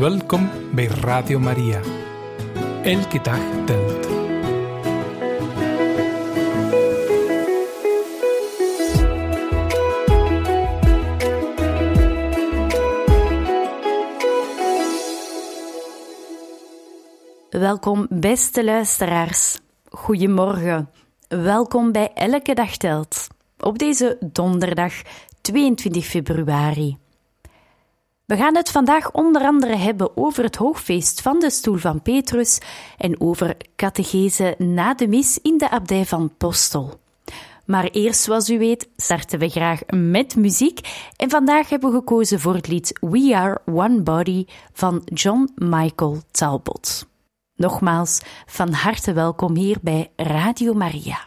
Welkom bij Radio Maria. Elke dag telt. Welkom, beste luisteraars. Goedemorgen. Welkom bij Elke Dag Telt. Op deze donderdag 22 februari. We gaan het vandaag onder andere hebben over het hoogfeest van de stoel van Petrus en over catechese na de mis in de abdij van Postel. Maar eerst, zoals u weet, starten we graag met muziek. En vandaag hebben we gekozen voor het lied We Are One Body van John Michael Talbot. Nogmaals, van harte welkom hier bij Radio Maria.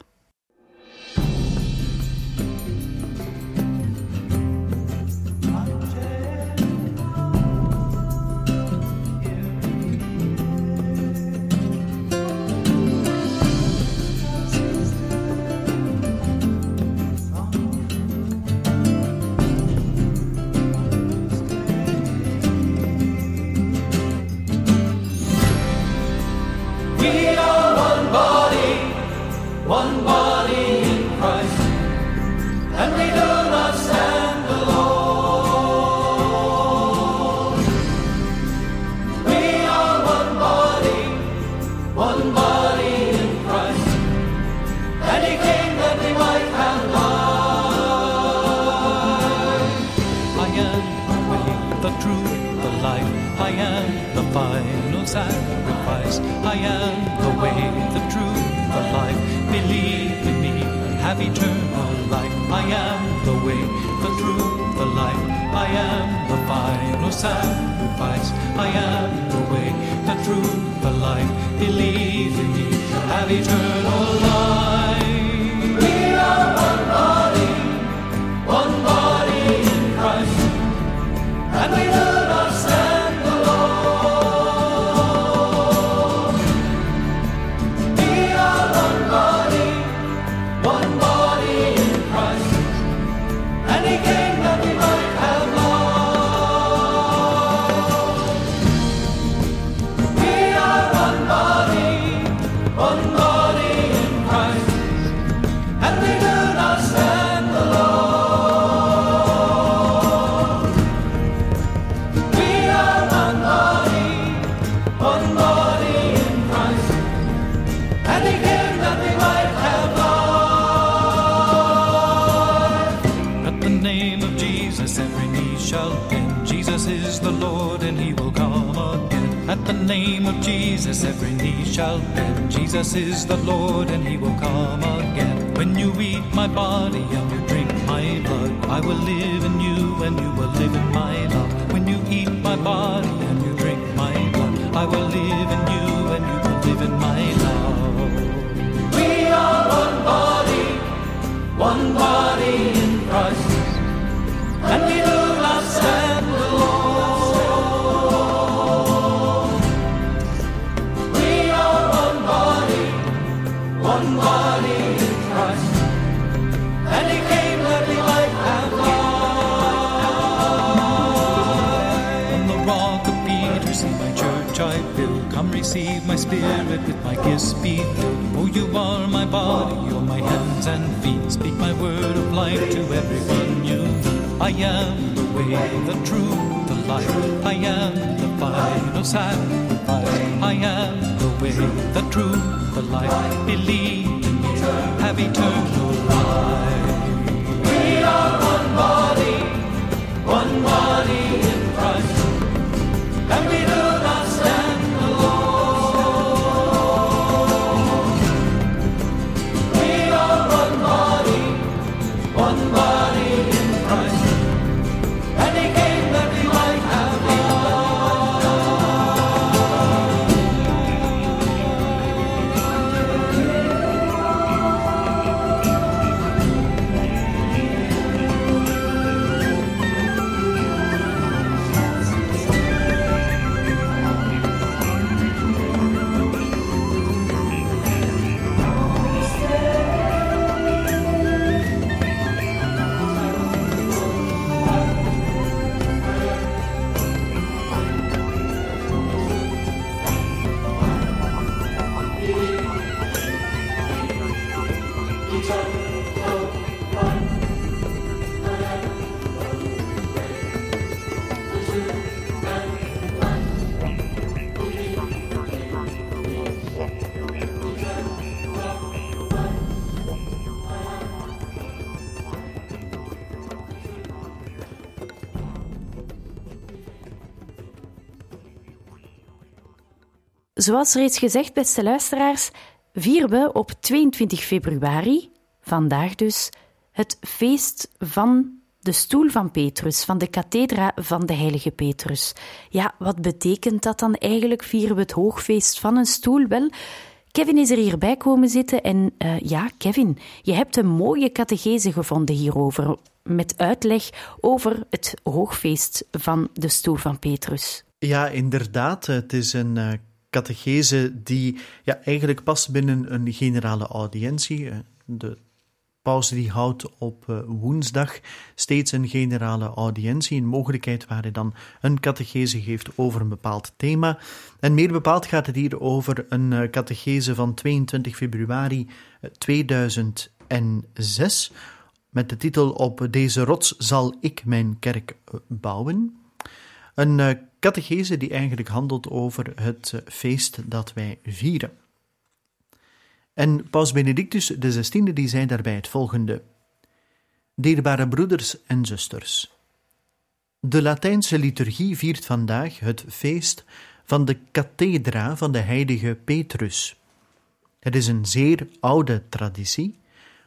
One sacrifice. I am the way, the truth, the life. Believe in me have eternal life. We are one body, one body in Christ, and we do Jesus, every knee shall bend. Jesus is the Lord, and he will come again. At the name of Jesus, every knee shall bend. Jesus is the Lord, and he will come again. When you eat my body and you drink my blood, I will live in you, and you will live in my love. When you eat my body and you drink my blood, I will live in you, and you will live in my love. We are one body, one body in Christ, receive my spirit with my gifts be filled. Oh, you are my body, you're my hands and feet. Speak my word of life to everyone you. I am the way, the truth, the life. I am the final sacrifice. I am the way, the truth, the life. Believe in me, have eternal life. We are one body, one body in Christ, and we do Zoals reeds gezegd, beste luisteraars, vieren we op 22 februari, vandaag dus, het feest van de stoel van Petrus, van de kathedra van de heilige Petrus. Ja, wat betekent dat dan eigenlijk? Vieren we het hoogfeest van een stoel? Wel, Kevin is er hierbij komen zitten en uh, ja, Kevin, je hebt een mooie catechese gevonden hierover, met uitleg over het hoogfeest van de stoel van Petrus. Ja, inderdaad. Het is een uh, catechese die ja, eigenlijk past binnen een generale audiëntie. Eh, de paus die houdt op uh, woensdag steeds een generale audiëntie, een mogelijkheid waar hij dan een catechese geeft over een bepaald thema. En meer bepaald gaat het hier over een uh, catechese van 22 februari 2006 met de titel Op deze rots zal ik mijn kerk bouwen. Een uh, catechese die eigenlijk handelt over het feest dat wij vieren. En Paus Benedictus XVI die zei daarbij het volgende. Dierbare broeders en zusters, de Latijnse liturgie viert vandaag het feest van de kathedra van de heilige Petrus. Het is een zeer oude traditie,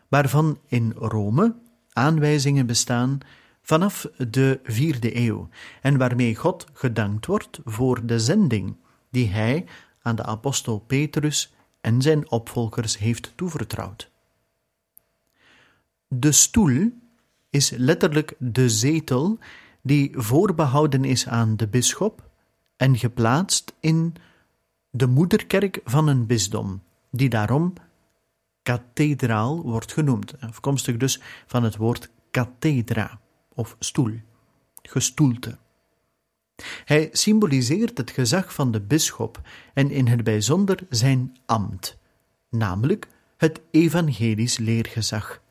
waarvan in Rome aanwijzingen bestaan vanaf de vierde eeuw en waarmee God gedankt wordt voor de zending die hij aan de apostel Petrus en zijn opvolgers heeft toevertrouwd. De stoel is letterlijk de zetel die voorbehouden is aan de bisschop en geplaatst in de moederkerk van een bisdom, die daarom kathedraal wordt genoemd, afkomstig dus van het woord kathedra of stoel, gestoelte. Hij symboliseert het gezag van de bisschop en in het bijzonder zijn ambt, namelijk het evangelisch leergezag,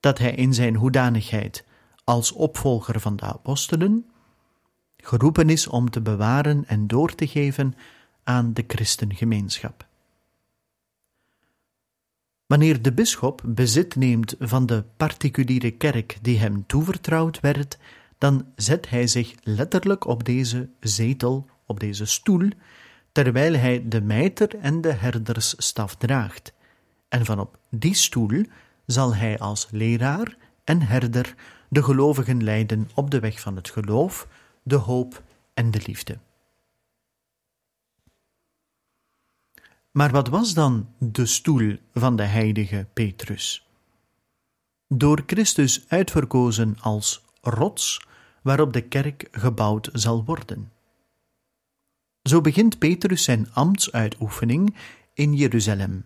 dat hij in zijn hoedanigheid als opvolger van de apostelen geroepen is om te bewaren en door te geven aan de christengemeenschap. Wanneer de bisschop bezit neemt van de particuliere kerk die hem toevertrouwd werd, dan zet hij zich letterlijk op deze zetel, op deze stoel, terwijl hij de mijter en de herdersstaf draagt. En van op die stoel zal hij als leraar en herder de gelovigen leiden op de weg van het geloof, de hoop en de liefde. Maar wat was dan de stoel van de heilige Petrus? Door Christus uitverkozen als rots waarop de kerk gebouwd zal worden. Zo begint Petrus zijn ambtsuitoefening in Jeruzalem,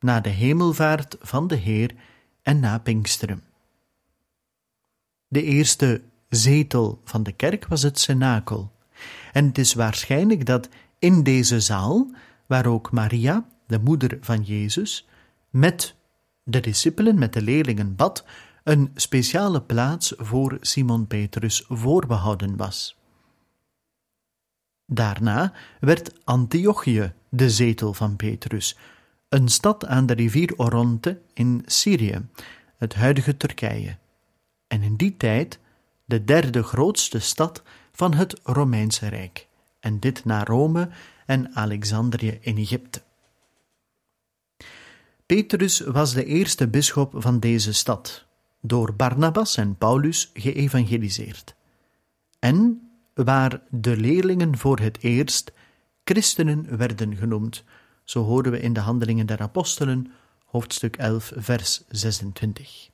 na de hemelvaart van de Heer en na Pinksteren. De eerste zetel van de kerk was het cenakel, en het is waarschijnlijk dat in deze zaal, waar ook Maria, de moeder van Jezus, met de discipelen, met de leerlingen bad, een speciale plaats voor Simon Petrus voorbehouden was. Daarna werd Antiochië de zetel van Petrus, een stad aan de rivier Oronte in Syrië, het huidige Turkije, en in die tijd de derde grootste stad van het Romeinse Rijk, en dit na Rome en Alexandrië in Egypte. Petrus was de eerste bisschop van deze stad, door Barnabas en Paulus geëvangeliseerd. En waar de leerlingen voor het eerst christenen werden genoemd, zo horen we in de Handelingen der Apostelen, hoofdstuk 11, vers 26.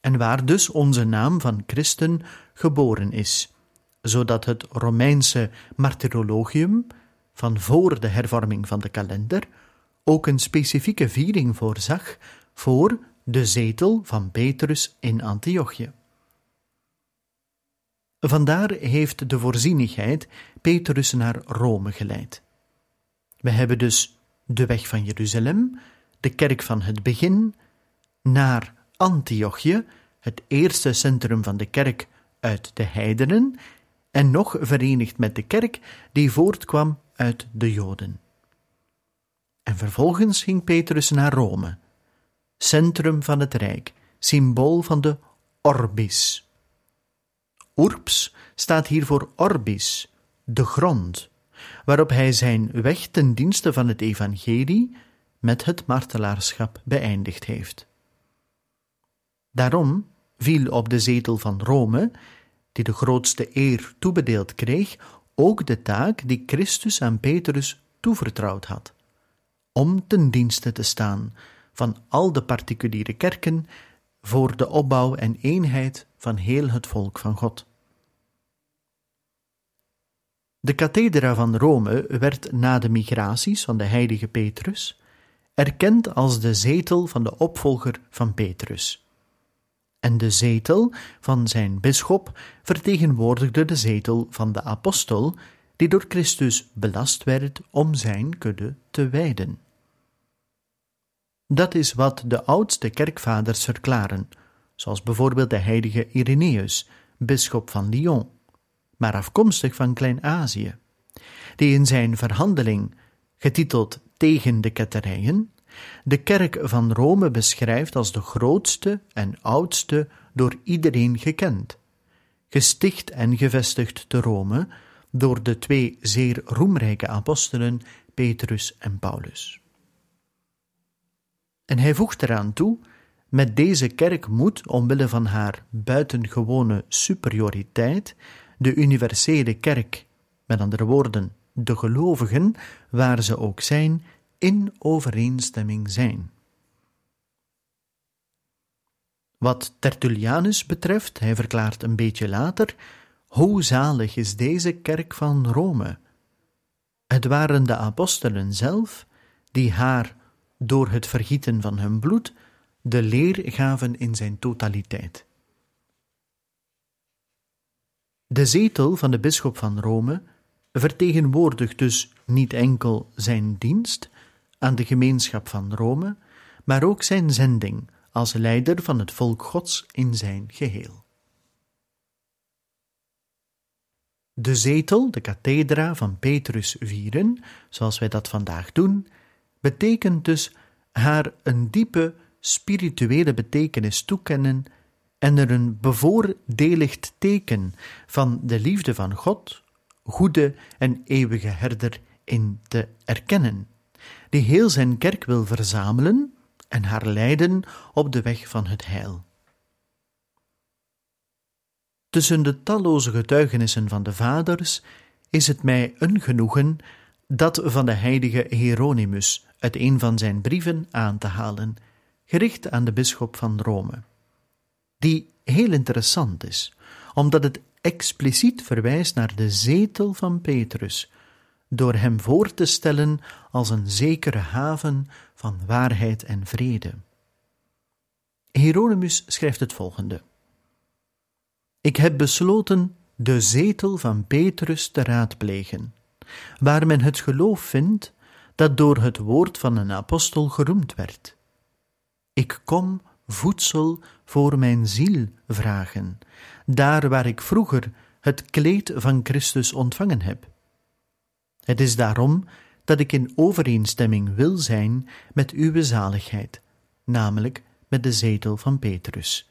En waar dus onze naam van christen geboren is, zodat het Romeinse martyrologium van voor de hervorming van de kalender ook een specifieke viering voorzag voor de zetel van Petrus in Antiochië. Vandaar heeft de voorzienigheid Petrus naar Rome geleid. We hebben dus de weg van Jeruzalem, de kerk van het begin, naar Antiochië, het eerste centrum van de kerk uit de heidenen, en nog verenigd met de kerk die voortkwam uit de Joden. En vervolgens ging Petrus naar Rome, centrum van het Rijk, symbool van de orbis. Urbs staat hier voor orbis, de grond, waarop hij zijn weg ten dienste van het evangelie met het martelaarschap beëindigd heeft. Daarom viel op de zetel van Rome, die de grootste eer toebedeeld kreeg, ook de taak die Christus aan Petrus toevertrouwd had, om ten dienste te staan van al de particuliere kerken voor de opbouw en eenheid van heel het volk van God. De kathedra van Rome werd na de migraties van de heilige Petrus erkend als de zetel van de opvolger van Petrus. En de zetel van zijn bisschop vertegenwoordigde de zetel van de apostel, die door Christus belast werd om zijn kudde te wijden. Dat is wat de oudste kerkvaders verklaren, zoals bijvoorbeeld de heilige Irenaeus, bisschop van Lyon, maar afkomstig van Klein-Azië, die in zijn verhandeling, getiteld Tegen de ketterijen, de kerk van Rome beschrijft als de grootste en oudste door iedereen gekend, gesticht en gevestigd te Rome door de twee zeer roemrijke apostelen Petrus en Paulus. En hij voegt eraan toe: met deze kerk moet, omwille van haar buitengewone superioriteit, de universele kerk, met andere woorden, de gelovigen, waar ze ook zijn, in overeenstemming zijn. Wat Tertullianus betreft, hij verklaart een beetje later: hoe zalig is deze kerk van Rome? Het waren de apostelen zelf die haar door het vergieten van hun bloed de leer gaven in zijn totaliteit. De zetel van de bisschop van Rome vertegenwoordigt dus niet enkel zijn dienst aan de gemeenschap van Rome, maar ook zijn zending als leider van het volk Gods in zijn geheel. De zetel, de kathedra van Petrus vieren, zoals wij dat vandaag doen, betekent dus haar een diepe spirituele betekenis toekennen en er een bevoordeligd teken van de liefde van God, goede en eeuwige herder, in te erkennen, die heel zijn kerk wil verzamelen en haar leiden op de weg van het heil. Tussen de talloze getuigenissen van de vaders is het mij een genoegen dat van de heilige Hieronymus uit een van zijn brieven aan te halen, gericht aan de bisschop van Rome, die heel interessant is, omdat het expliciet verwijst naar de zetel van Petrus, door hem voor te stellen als een zekere haven van waarheid en vrede. Hieronymus schrijft het volgende: Ik heb besloten de zetel van Petrus te raadplegen, waar men het geloof vindt dat door het woord van een apostel geroemd werd. Ik kom voedsel voor mijn ziel vragen, daar waar ik vroeger het kleed van Christus ontvangen heb. Het is daarom dat ik in overeenstemming wil zijn met uw zaligheid, namelijk met de zetel van Petrus.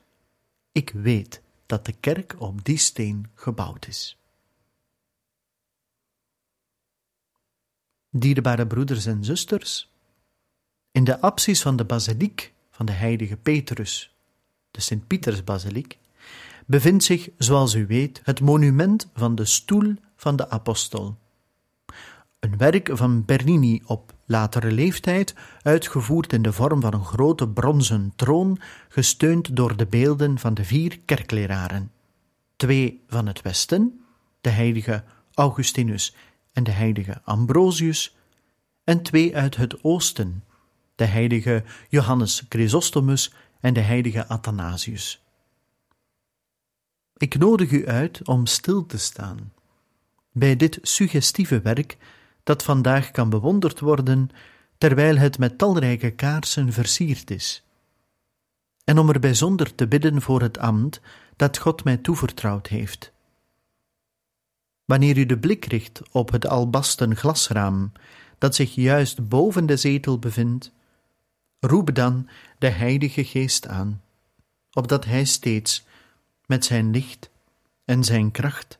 Ik weet dat de kerk op die steen gebouwd is. Dierbare broeders en zusters, in de apsis van de basiliek van de heilige Petrus, de Sint-Pietersbasiliek, bevindt zich, zoals u weet, het monument van de stoel van de apostel. Een werk van Bernini op latere leeftijd, uitgevoerd in de vorm van een grote bronzen troon, gesteund door de beelden van de vier kerkleraren. Twee van het Westen, de heilige Augustinus en de heilige Ambrosius, en twee uit het oosten, de heilige Johannes Chrysostomus en de heilige Athanasius. Ik nodig u uit om stil te staan bij dit suggestieve werk dat vandaag kan bewonderd worden terwijl het met talrijke kaarsen versierd is, en om er bijzonder te bidden voor het ambt dat God mij toevertrouwd heeft. Wanneer u de blik richt op het albasten glasraam dat zich juist boven de zetel bevindt, roep dan de Heilige Geest aan, opdat Hij steeds met zijn licht en zijn kracht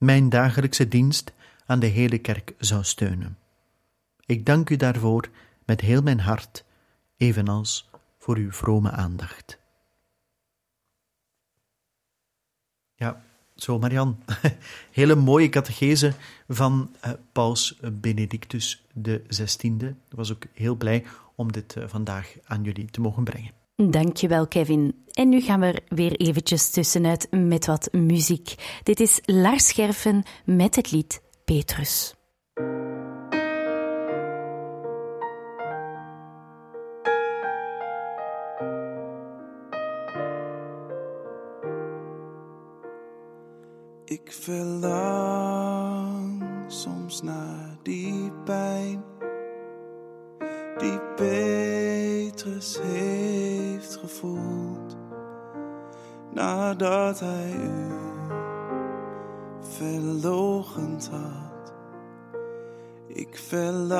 mijn dagelijkse dienst aan de hele kerk zou steunen. Ik dank u daarvoor met heel mijn hart, evenals voor uw vrome aandacht. Ja, zo Marian. Hele mooie catechese van uh, Paus Benedictus XVI. Ik was ook heel blij om dit uh, vandaag aan jullie te mogen brengen. Dankjewel, Kevin. En nu gaan we er weer eventjes tussenuit met wat muziek. Dit is Lars Scherfen met het lied Petrus. Ik verlang soms naar die pijn die Petrus heeft gevoeld nadat hij u verlogend had. Ik verlang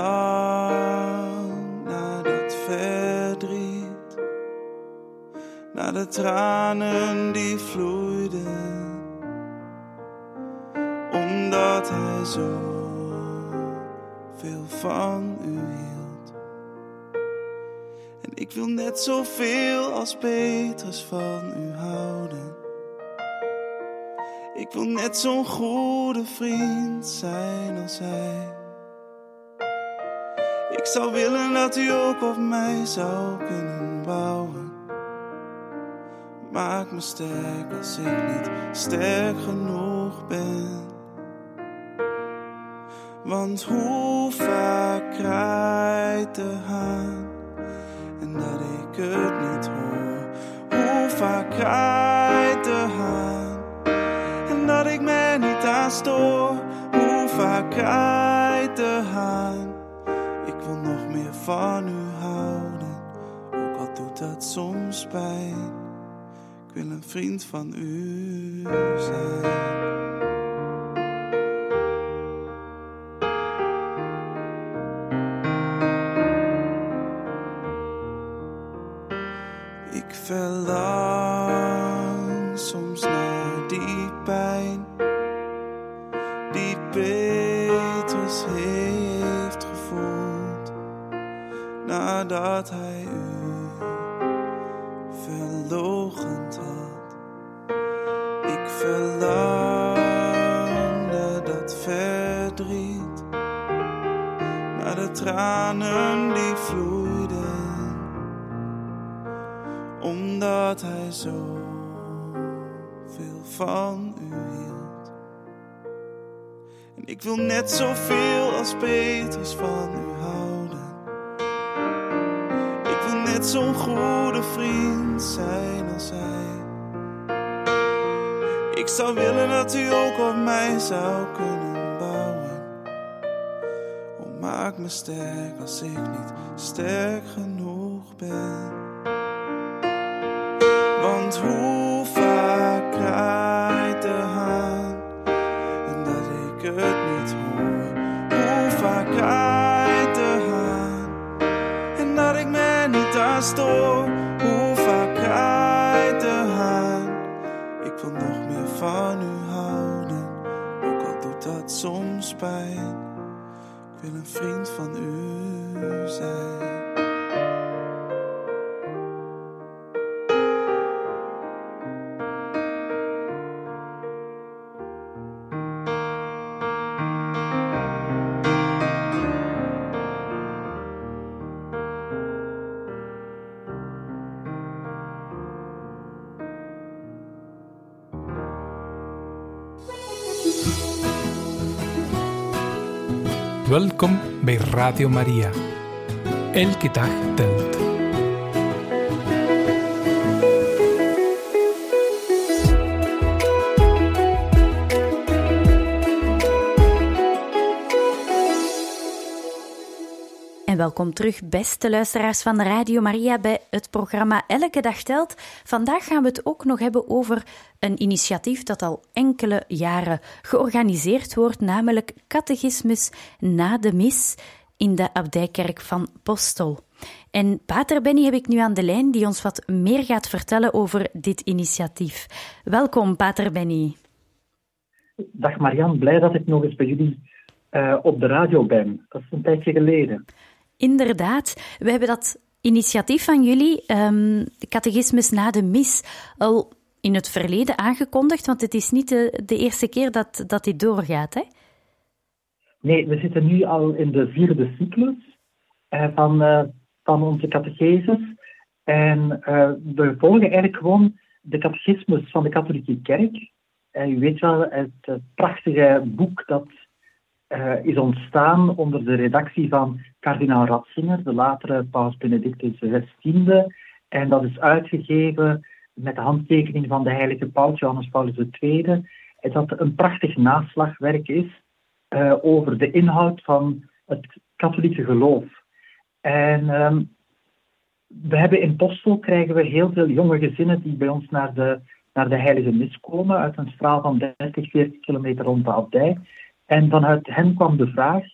naar dat verdriet, naar de tranen die vloeiden omdat hij zo veel van u hield. En ik wil net zoveel als Petrus van u houden. Ik wil net zo'n goede vriend zijn als hij. Ik zou willen dat u ook op mij zou kunnen bouwen. Maak me sterk als ik niet sterk genoeg ben. Want hoe vaak kraait de haan en dat ik het niet hoor. Hoe vaak kraait dat ik me niet aan stoor. Hoe vaak kraait de haan. Ik wil nog meer van u houden, ook al doet dat soms pijn. Ik wil een vriend van u zijn. Die Petrus heeft gevoeld nadat hij u verlogend had. Ik verlang naar dat verdriet, naar de tranen die vloeiden omdat hij zo veel van ik wil net zoveel als Petrus van u houden. Ik wil net zo'n goede vriend zijn als hij. Ik zou willen dat u ook op mij zou kunnen bouwen. Oh, maak me sterk als ik niet sterk genoeg ben. Want hoe vaak kraait het niet hoor. Hoe vaak kraait de haan en dat ik me niet aan stoor. Hoe vaak kraait de haan. Ik wil nog meer van u houden, ook al doet dat soms pijn. Ik wil een vriend van u zijn. Welkom bij Radio Maria. Elke dag telt. En welkom terug, beste luisteraars van Radio Maria, bij het programma Elke Dag Telt. Vandaag gaan we het ook nog hebben over een initiatief dat al enkele jaren georganiseerd wordt, namelijk Catechismus na de mis in de abdijkerk van Postel. En Pater Benny heb ik nu aan de lijn, die ons wat meer gaat vertellen over dit initiatief. Welkom, Pater Benny. Dag Marian, blij dat ik nog eens bij jullie eh, op de radio ben. Dat is een tijdje geleden. Inderdaad, we hebben dat initiatief van jullie, um, Catechismus na de mis, al in het verleden aangekondigd, want het is niet de, eerste keer dat, dat dit doorgaat, hè? Nee, we zitten nu al in de vierde cyclus uh, van, uh, van onze catecheses. En uh, we volgen eigenlijk gewoon de catechismus van de katholieke kerk. u weet wel, het prachtige boek dat is ontstaan onder de redactie van kardinaal Ratzinger, de latere paus Benedictus XVI. En dat is uitgegeven met de handtekening van de heilige paus Johannes Paulus II. En dat een prachtig naslagwerk is uh, over de inhoud van het katholieke geloof. En um, we hebben in Postel krijgen we heel veel jonge gezinnen die bij ons naar de, naar de heilige mis komen, uit een straal van 30, 40 kilometer rond de abdij. En vanuit hen kwam de vraag,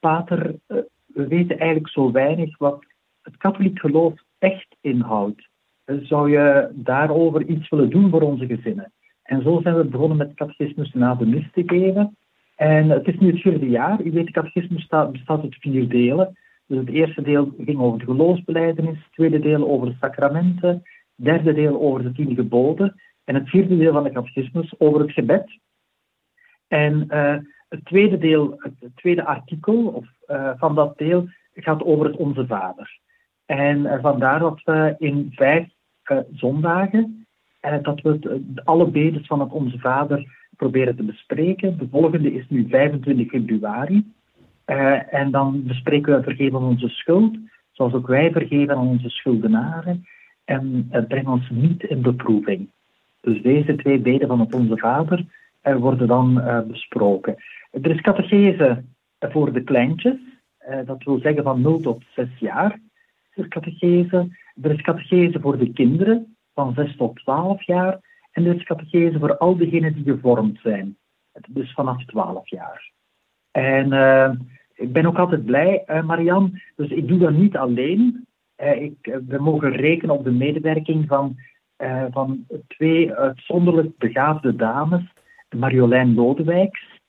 pater, uh, we weten eigenlijk zo weinig wat het katholiek geloof echt inhoudt. Zou je daarover iets willen doen voor onze gezinnen? En zo zijn we begonnen met catechismus na de mis te geven. En het is nu het vierde jaar. U weet, de catechisme bestaat, uit vier delen. Dus het eerste deel ging over de geloofsbeleidenis, het tweede deel over de sacramenten, het derde deel over de tien geboden en het vierde deel van de catechismus over het gebed. En uh, het tweede deel, het tweede artikel of, uh, van dat deel gaat over het Onze Vader. En uh, vandaar dat we in vijf zondagen, dat we alle bedes van het Onze Vader proberen te bespreken. De volgende is nu 25 februari. En dan bespreken we vergeven onze schuld, zoals ook wij vergeven aan onze schuldenaren. En uh, breng ons niet in beproeving. Dus deze twee beden van het Onze Vader worden dan besproken. Er is catechese voor de kleintjes, dat wil zeggen van 0 tot 6 jaar. Er is catechese. Er is catechese voor de kinderen van 6 tot 12 jaar. En er is catechese voor al diegenen die gevormd zijn. Dus vanaf 12 jaar. En ik ben ook altijd blij, uh, Marian. Dus ik doe dat niet alleen. Ik, we mogen rekenen op de medewerking van, van twee uitzonderlijk begaafde dames. Marjolein Lodewijks,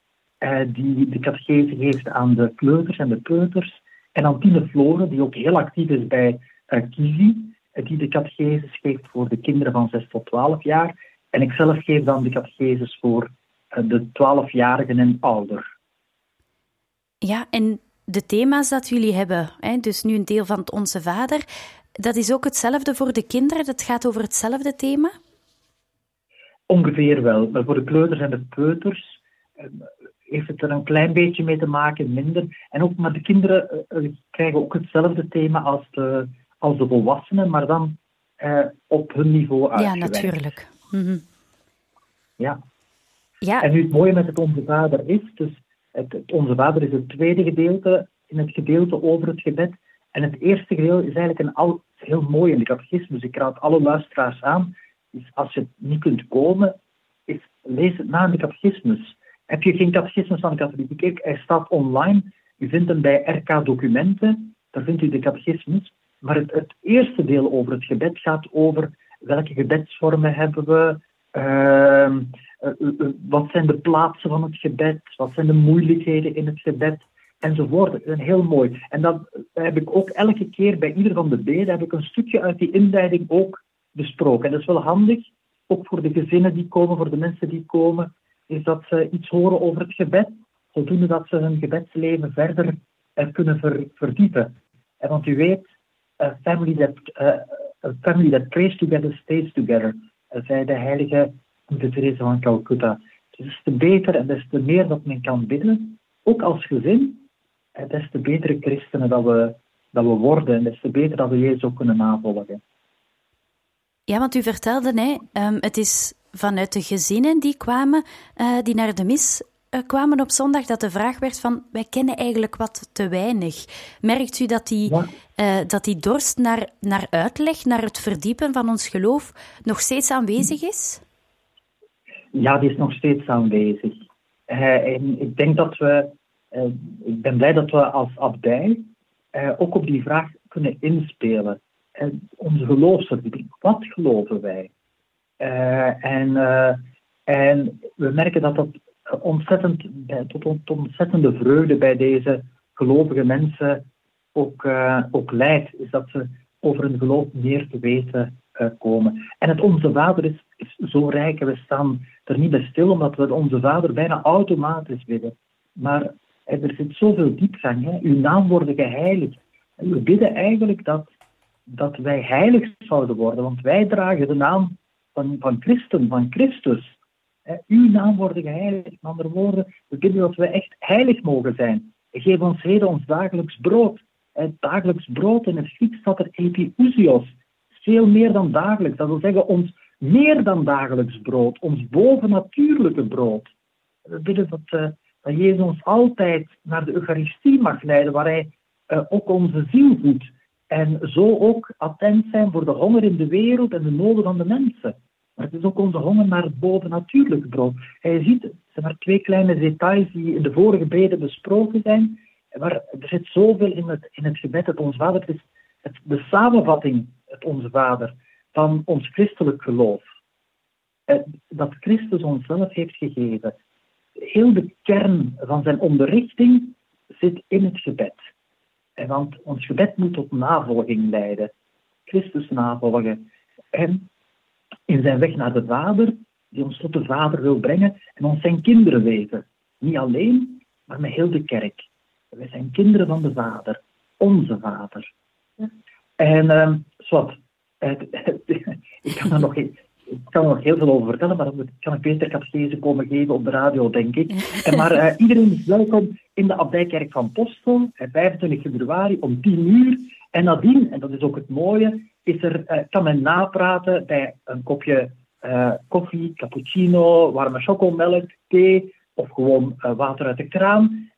die de catechese geeft aan de kleuters en de peuters. En Antine Floren, die ook heel actief is bij Kizi, die de catechese geeft voor de kinderen van 6 tot 12 jaar. En ik zelf geef dan de catecheses voor eh, de 12-jarigen en ouder. Ja, en de thema's dat jullie hebben, dus nu een deel van het Onze Vader, dat is ook hetzelfde voor de kinderen? Dat gaat over hetzelfde thema? Ongeveer wel. Maar voor de kleuters en de peuters eh, heeft het er een klein beetje mee te maken, minder. En ook, maar de kinderen uh, krijgen ook hetzelfde thema als de, als de volwassenen, maar dan uh, op hun niveau uitgewerkt. Ja, natuurlijk. Mm Ja. ja. En nu het mooie met het Onze Vader is, dus het, het, Onze Vader is het tweede gedeelte in het gedeelte over het gebed. En het eerste gedeelte is eigenlijk een al, heel mooi in de catechismus. Ik raad alle luisteraars aan, is als je niet kunt komen, is, lees het na in de catechismus. Heb je geen catechismus van de katholieke kerk? Hij staat online. U vindt hem bij RK Documenten. Daar vindt u de catechismus. Maar het, het eerste deel over het gebed gaat over welke gebedsvormen hebben we? Uh, wat zijn de plaatsen van het gebed? Wat zijn de moeilijkheden in het gebed? Enzovoort. En heel mooi. En dat heb ik ook elke keer bij ieder van de beden heb ik een stukje uit die inleiding ook besproken. En dat is wel handig, ook voor de gezinnen die komen, voor de mensen die komen, is dat ze iets horen over het gebed, zodoende dat ze hun gebedsleven verder kunnen ver, verdiepen. En want u weet, a family that a family that prays together stays together, zei de heilige Moeder Teresa van Calcutta. Dus des te beter en des te meer dat men kan bidden, ook als gezin, des te betere christenen dat we, dat we worden en des te beter dat we Jezus ook kunnen navolgen. Ja, want u vertelde, hè, um, het is vanuit de gezinnen die kwamen, uh, die naar de mis uh, kwamen op zondag dat de vraag werd van wij kennen eigenlijk wat te weinig. Merkt u dat die, uh, dat die dorst naar, naar uitleg, naar het verdiepen van ons geloof nog steeds aanwezig is? Ja, die is nog steeds aanwezig. En ik denk dat we, ik ben blij dat we als abdij ook op die vraag kunnen inspelen. Onze geloofsverdieping, wat geloven wij? en, en we merken dat dat ontzettend, bij, tot, ontzettende vreugde bij deze gelovige mensen ook, uh, leidt, is dat ze over hun geloof meer te weten komen. En het Onze Vader is, is zo rijk en we staan er niet bij stil, omdat we Onze Vader bijna automatisch bidden. Maar er zit zoveel diepgang. Hè? Uw naam worden geheiligd. We bidden eigenlijk dat, dat wij heilig zouden worden, want wij dragen de naam van, van Christen, van Christus. Hè? Uw naam worden geheiligd. Met andere woorden, we bidden dat we echt heilig mogen zijn. Geef ons heden ons dagelijks brood. Het dagelijks brood in het Grieks staat er epiousios. Veel meer dan dagelijks. Dat wil zeggen ons meer dan dagelijks brood. Ons bovennatuurlijke brood. We bidden dat, uh, Jezus ons altijd naar de Eucharistie mag leiden, waar Hij uh, ook onze ziel voedt. En zo ook attent zijn voor de honger in de wereld en de noden van de mensen. Maar het is ook onze honger naar het bovennatuurlijke brood. Hij ziet, het zijn maar twee kleine details die in de vorige beden besproken zijn. Maar er zit zoveel in het, in het gebed, het Onze Vader. Het is het, de samenvatting, het Onze Vader, van ons christelijk geloof. Dat Christus ons zelf heeft gegeven. Heel de kern van zijn onderrichting zit in het gebed. Want ons gebed moet tot navolging leiden. Christus navolgen. En in zijn weg naar de Vader, die ons tot de Vader wil brengen en ons zijn kinderen weten. Niet alleen, maar met heel de kerk. Wij zijn kinderen van de Vader, onze Vader. En uh, zwart, ik kan er nog ik kan er nog heel veel over vertellen, maar dan kan ik beter catechese komen geven op de radio, denk ik. En maar uh, iedereen is welkom in de Abdijkerk van Postel, 25 februari om 10 uur. En nadien, en dat is ook het mooie, is er, uh, kan men napraten bij een kopje uh, koffie, cappuccino, warme chocomelk, thee of gewoon water uit de kraan.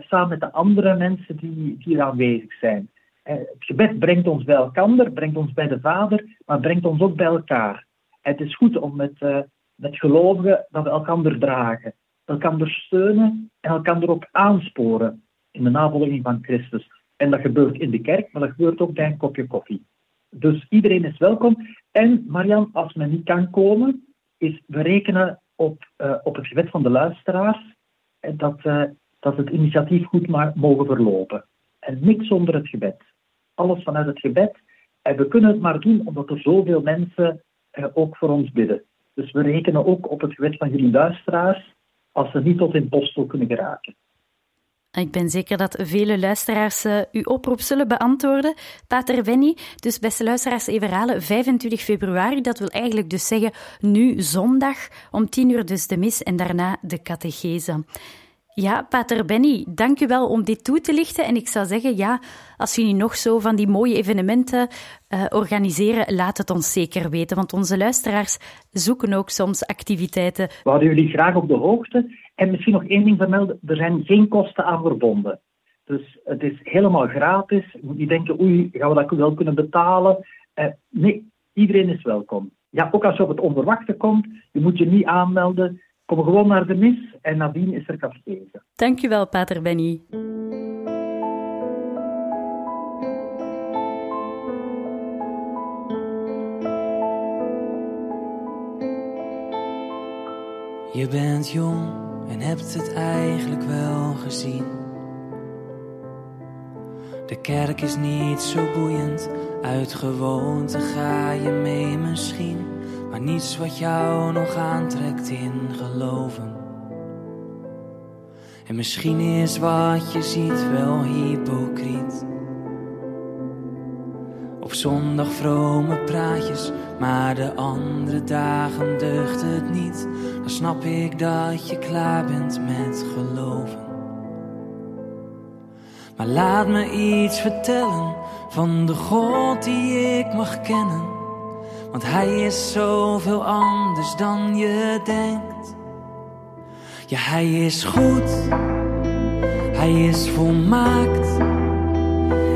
Samen met de andere mensen die, die hier aanwezig zijn. Het gebed brengt ons bij elkaar, brengt ons bij de Vader, maar brengt ons ook bij elkaar. Het is goed om met, uh, met gelovigen dat we elkaar dragen, elkaar steunen en elkaar ook aansporen in de navolging van Christus. En dat gebeurt in de kerk, maar dat gebeurt ook bij een kopje koffie. Dus iedereen is welkom. En Marian, als men niet kan komen, is we rekenen op, op het gebed van de luisteraars. En dat, dat het initiatief goed maar mogen verlopen. En niks zonder het gebed. Alles vanuit het gebed. En we kunnen het maar doen omdat er zoveel mensen eh, ook voor ons bidden. Dus we rekenen ook op het gebed van jullie luisteraars als ze niet tot in postel kunnen geraken. Ik ben zeker dat vele luisteraars uh, uw oproep zullen beantwoorden. Pater Wenny, dus beste luisteraars, even herhalen. 25 februari, dat wil eigenlijk dus zeggen nu zondag om 10 uur dus de mis en daarna de catechese. Ja, Pater Benny, dank u wel om dit toe te lichten. En ik zou zeggen, ja, als jullie nog zo van die mooie evenementen uh, organiseren, laat het ons zeker weten. Want onze luisteraars zoeken ook soms activiteiten. We houden jullie graag op de hoogte. En misschien nog één ding vermelden, er zijn geen kosten aan verbonden. Dus het is helemaal gratis. Je moet niet denken, oei, gaan we dat wel kunnen betalen? Uh, nee, iedereen is welkom. Ja, ook als je op het onverwachte komt, je moet je niet aanmelden. Kom gewoon naar de mis en nadien is er catechese. Dankjewel, Pater Benny. Je bent jong en hebt het eigenlijk wel gezien. De kerk is niet zo boeiend, uit gewoonte ga je mee misschien maar niets wat jou nog aantrekt in geloven. En misschien is wat je ziet wel hypocriet. Op zondag vrome praatjes, maar de andere dagen deugt het niet. Dan snap ik dat je klaar bent met geloven. Maar laat me iets vertellen van de God die ik mag kennen want hij is zoveel anders dan je denkt. Ja, hij is goed, hij is volmaakt.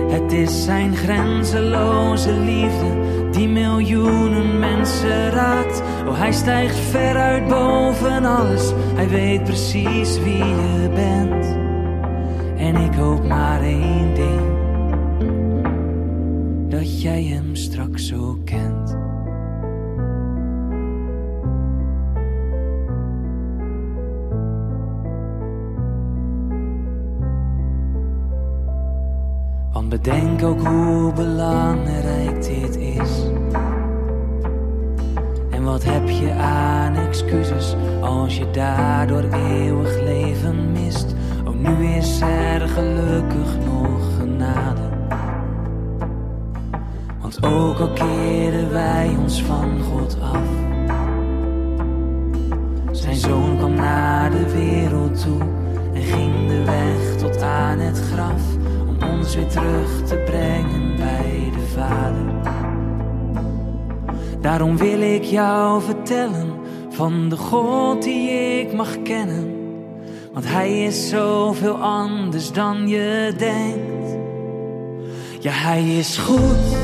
Het is zijn grenzeloze liefde die miljoenen mensen raakt. Oh, hij stijgt ver uit boven alles. Hij weet precies wie je bent. En ik hoop maar één ding: dat jij hem straks zo kent. Bedenk ook hoe belangrijk dit is. En wat heb je aan excuses als je daardoor eeuwig leven mist? Oh, nu is er gelukkig nog genade. Want ook al keren wij ons van God af. Zijn zoon kwam naar de wereld toe en ging de weg tot aan het graf ons weer terug te brengen bij de Vader. Daarom wil ik jou vertellen van de God die ik mag kennen. Want Hij is zoveel anders dan je denkt. Ja, Hij is goed,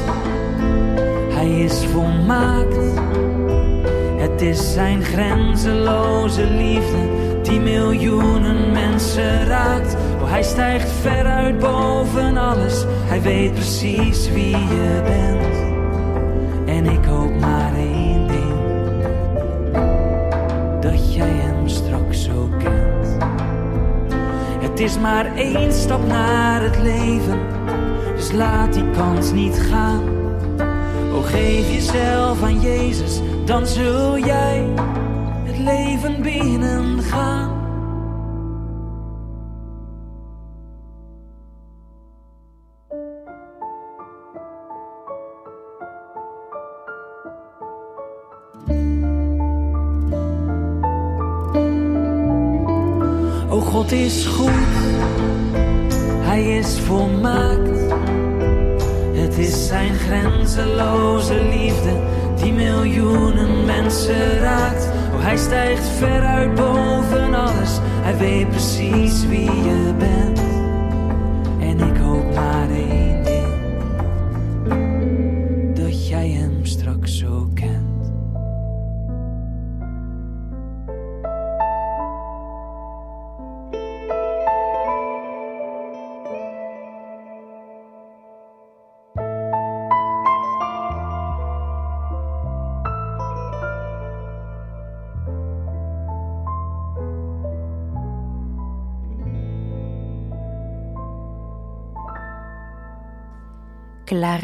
Hij is volmaakt. Het is Zijn grenzeloze liefde Hij stijgt ver uit boven alles. Hij weet precies wie je bent. En ik hoop maar één ding: dat jij hem straks zo kent. Het is maar één stap naar het leven, dus laat die kans niet gaan. O, geef jezelf aan Jezus, dan zul jij het leven binnengaan.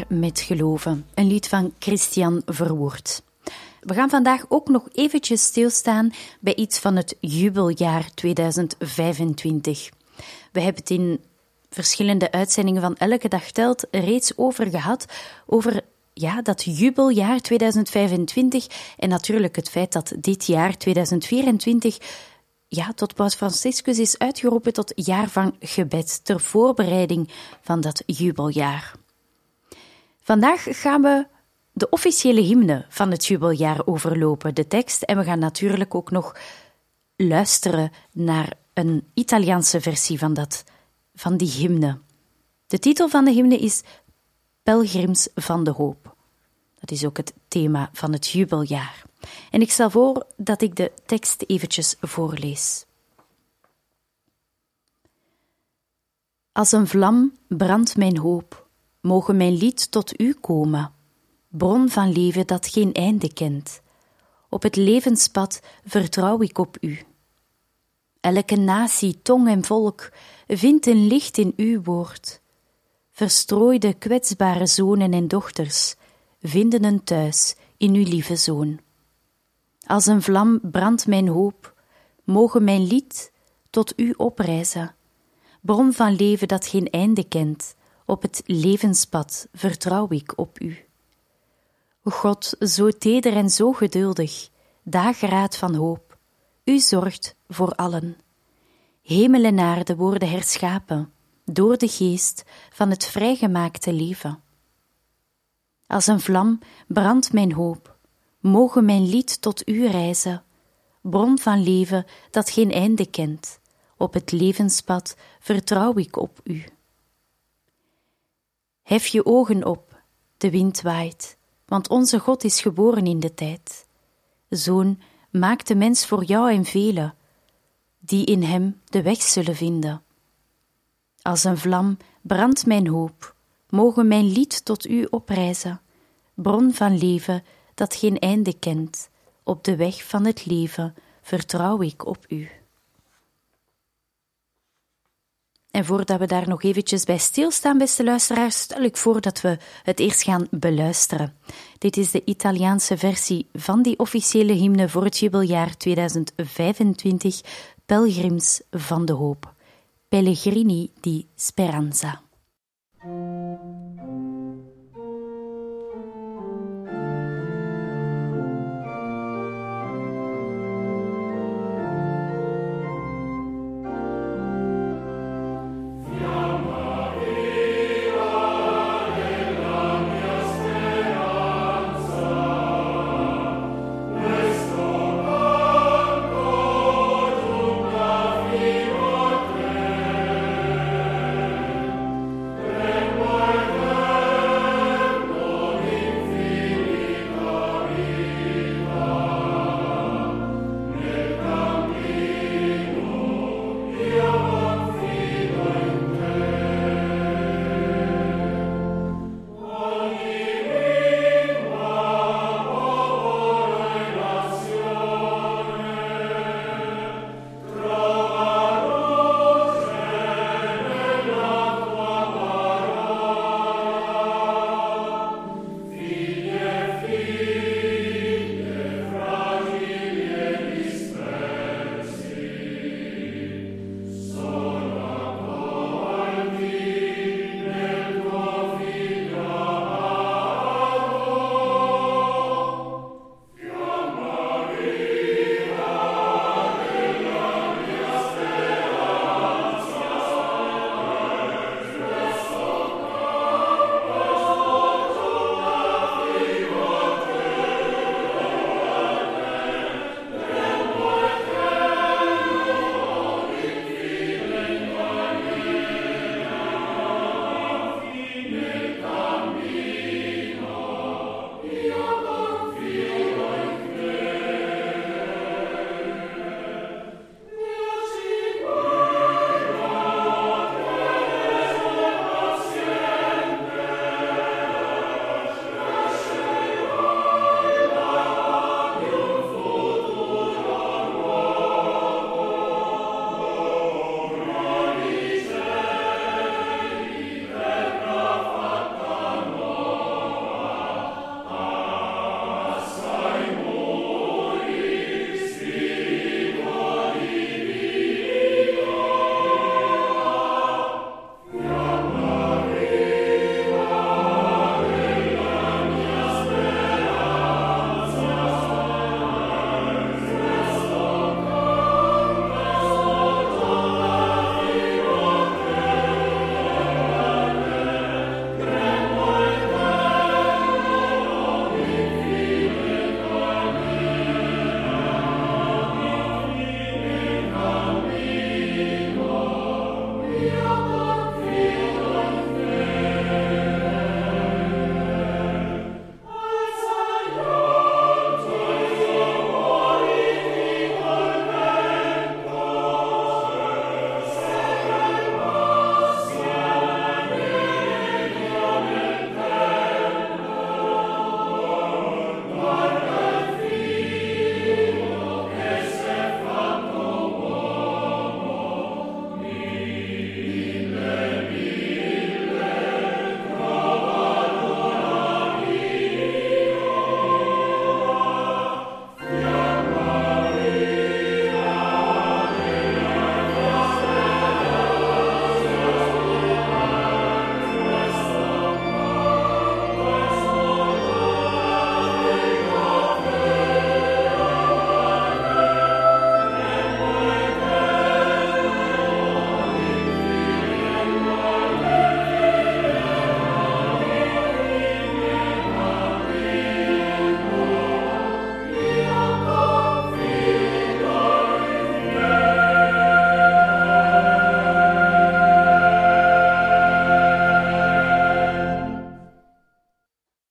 Met geloven, een lied van Christian Verwoerd. We gaan vandaag ook nog eventjes stilstaan bij iets van het jubeljaar 2025. We hebben het in verschillende uitzendingen van Elke Dag Telt reeds over gehad, over ja, dat jubeljaar 2025 en natuurlijk het feit dat dit jaar 2024 ja, tot Paus Franciscus is uitgeroepen tot jaar van gebed ter voorbereiding van dat jubeljaar. Vandaag gaan we de officiële hymne van het jubeljaar overlopen, de tekst, en we gaan natuurlijk ook nog luisteren naar een Italiaanse versie van, dat, van die hymne. De titel van de hymne is Pelgrims van de Hoop. Dat is ook het thema van het jubeljaar. En ik stel voor dat ik de tekst eventjes voorlees. Als een vlam brandt mijn hoop, mogen mijn lied tot u komen, bron van leven dat geen einde kent. Op het levenspad vertrouw ik op u. Elke natie, tong en volk vindt een licht in uw woord. Verstrooide, kwetsbare zonen en dochters vinden een thuis in uw lieve zoon. Als een vlam brandt mijn hoop, mogen mijn lied tot u oprijzen, bron van leven dat geen einde kent. Op het levenspad vertrouw ik op u. God, zo teder en zo geduldig, dageraad van hoop, u zorgt voor allen. Hemel en aarde worden herschapen door de geest van het vrijgemaakte leven. Als een vlam brandt mijn hoop, mogen mijn lied tot u reizen, bron van leven dat geen einde kent. Op het levenspad vertrouw ik op u. Hef je ogen op, de wind waait, want onze God is geboren in de tijd. Zoon, maak de mens voor jou en velen, die in hem de weg zullen vinden. Als een vlam brandt mijn hoop, mogen mijn lied tot u oprijzen, bron van leven dat geen einde kent, op de weg van het leven vertrouw ik op u. En voordat we daar nog eventjes bij stilstaan, beste luisteraars, stel ik voor dat we het eerst gaan beluisteren. Dit is de Italiaanse versie van die officiële hymne voor het jubeljaar 2025, Pelgrims van de Hoop. Pellegrini di Speranza.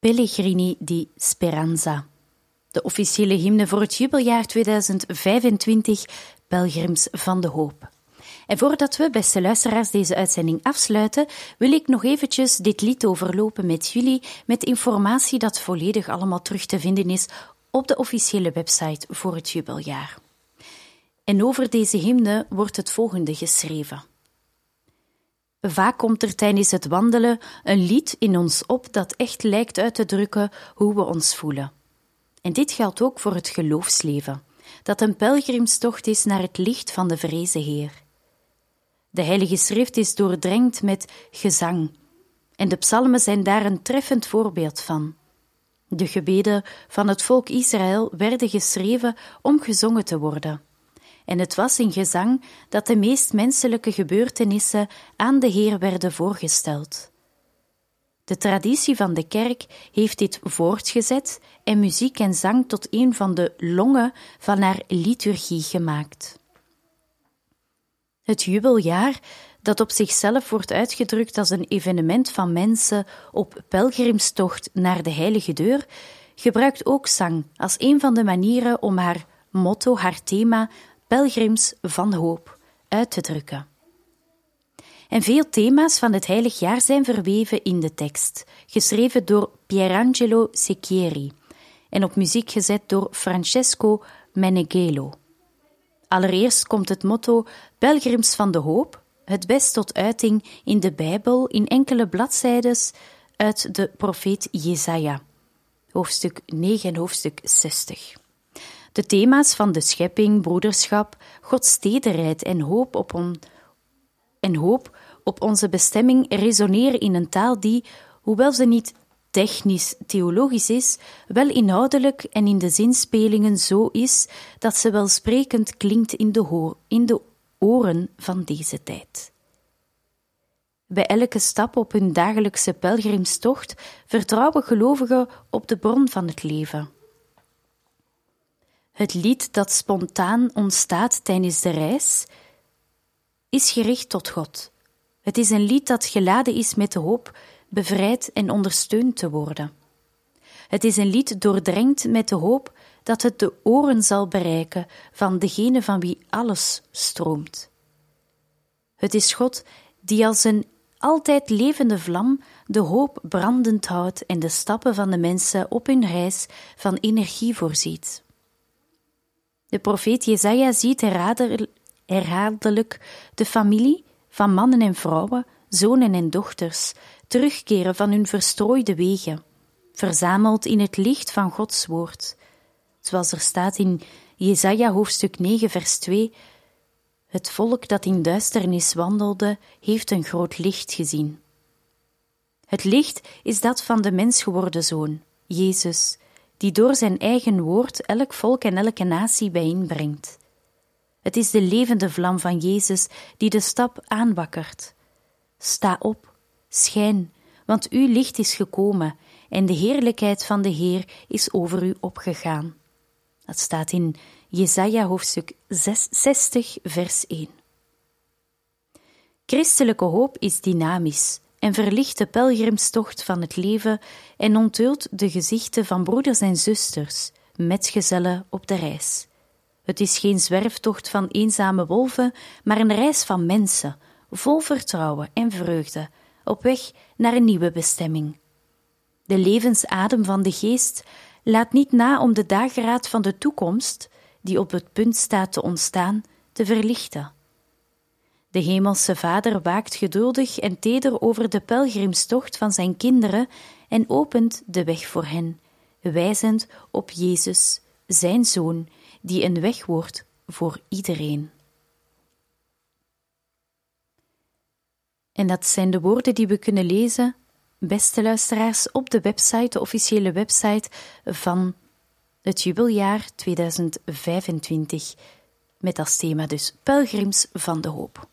Pellegrini di Speranza. De officiële hymne voor het jubeljaar 2025, Pelgrims van de Hoop. En voordat we, beste luisteraars, deze uitzending afsluiten, wil ik nog eventjes dit lied overlopen met jullie, met informatie dat volledig allemaal terug te vinden is op de officiële website voor het jubeljaar. En over deze hymne wordt het volgende geschreven. Vaak komt er tijdens het wandelen een lied in ons op dat echt lijkt uit te drukken hoe we ons voelen. En dit geldt ook voor het geloofsleven, dat een pelgrimstocht is naar het licht van de vrezen Heer. De Heilige Schrift is doordrenkt met gezang, en de psalmen zijn daar een treffend voorbeeld van. De gebeden van het volk Israël werden geschreven om gezongen te worden. En het was in gezang dat de meest menselijke gebeurtenissen aan de Heer werden voorgesteld. De traditie van de kerk heeft dit voortgezet en muziek en zang tot een van de longen van haar liturgie gemaakt. Het jubeljaar, dat op zichzelf wordt uitgedrukt als een evenement van mensen op pelgrimstocht naar de heilige deur, gebruikt ook zang als een van de manieren om haar motto, haar thema, pelgrims van hoop, uit te drukken. En veel thema's van het heilig jaar zijn verweven in de tekst, geschreven door Pierangelo Secchieri en op muziek gezet door Francesco Meneghelo. Allereerst komt het motto Pelgrims van de Hoop het best tot uiting in de Bijbel in enkele bladzijdes uit de profeet Jesaja, hoofdstuk 9 en hoofdstuk 60. De thema's van de schepping, broederschap, Gods tederheid en hoop op, en hoop op onze bestemming resoneren in een taal die, hoewel ze niet technisch theologisch is, wel inhoudelijk en in de zinspelingen zo is dat ze welsprekend klinkt in de, in de oren van deze tijd. Bij elke stap op hun dagelijkse pelgrimstocht vertrouwen gelovigen op de bron van het leven. Het lied dat spontaan ontstaat tijdens de reis is gericht tot God. Het is een lied dat geladen is met de hoop bevrijd en ondersteund te worden. Het is een lied doordrenkt met de hoop dat het de oren zal bereiken van degene van wie alles stroomt. Het is God die als een altijd levende vlam de hoop brandend houdt en de stappen van de mensen op hun reis van energie voorziet. De profeet Jezaja ziet herhaaldelijk de familie van mannen en vrouwen, zonen en dochters, terugkeren van hun verstrooide wegen, verzameld in het licht van Gods woord. Zoals er staat in Jesaja hoofdstuk 9 vers 2 Het volk dat in duisternis wandelde, heeft een groot licht gezien. Het licht is dat van de mens geworden zoon, Jezus, die door zijn eigen woord elk volk en elke natie bijeenbrengt. Het is de levende vlam van Jezus die de stap aanwakkert. Sta op, schijn, want uw licht is gekomen en de heerlijkheid van de Heer is over u opgegaan. Dat staat in Jesaja hoofdstuk 60, vers 1. Christelijke hoop is dynamisch en verlicht de pelgrimstocht van het leven en onthult de gezichten van broeders en zusters, metgezellen op de reis. Het is geen zwerftocht van eenzame wolven, maar een reis van mensen, vol vertrouwen en vreugde, op weg naar een nieuwe bestemming. De levensadem van de geest laat niet na om de dageraad van de toekomst, die op het punt staat te ontstaan, te verlichten. De Hemelse Vader waakt geduldig en teder over de pelgrimstocht van zijn kinderen en opent de weg voor hen, wijzend op Jezus, zijn Zoon, die een weg wordt voor iedereen. En dat zijn de woorden die we kunnen lezen, beste luisteraars, op de website, de officiële website van het jubeljaar 2025, met als thema dus Pelgrims van de Hoop.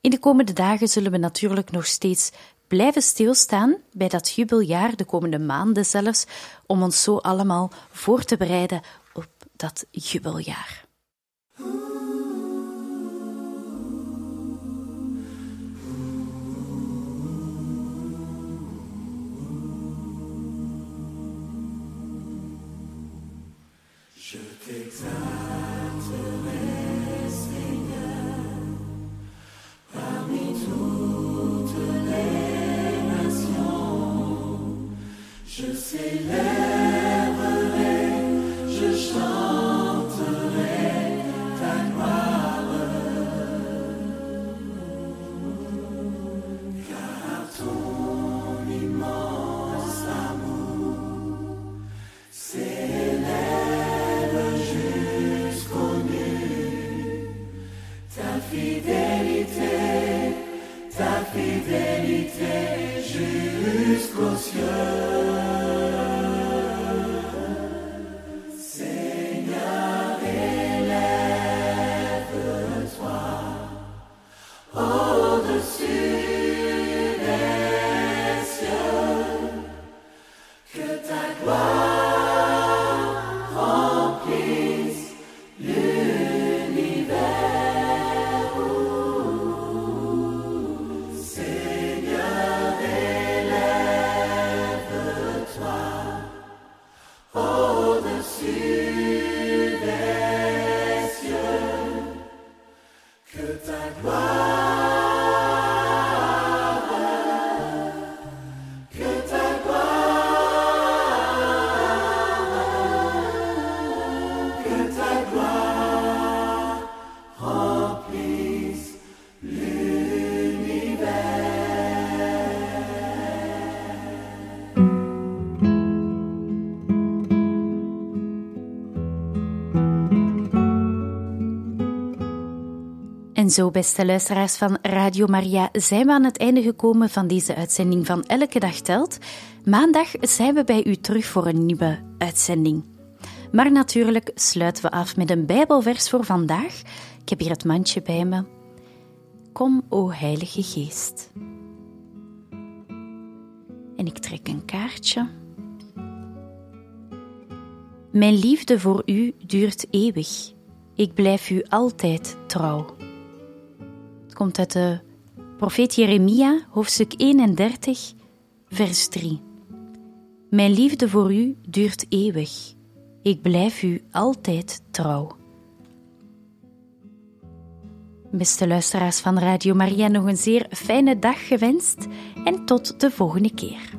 In de komende dagen zullen we natuurlijk nog steeds blijven stilstaan bij dat jubeljaar, de komende maanden zelfs, om ons zo allemaal voor te bereiden op dat jubeljaar. my zo, beste luisteraars van Radio Maria, zijn we aan het einde gekomen van deze uitzending van Elke Dag Telt. Maandag zijn we bij u terug voor een nieuwe uitzending. Maar natuurlijk sluiten we af met een Bijbelvers voor vandaag. Ik heb hier het mandje bij me. Kom, o Heilige Geest. En ik trek een kaartje. Mijn liefde voor u duurt eeuwig. Ik blijf u altijd trouw. Komt uit de profeet Jeremia, hoofdstuk 31, vers 3. Mijn liefde voor u duurt eeuwig. Ik blijf u altijd trouw. Beste luisteraars van Radio Maria, nog een zeer fijne dag gewenst en tot de volgende keer.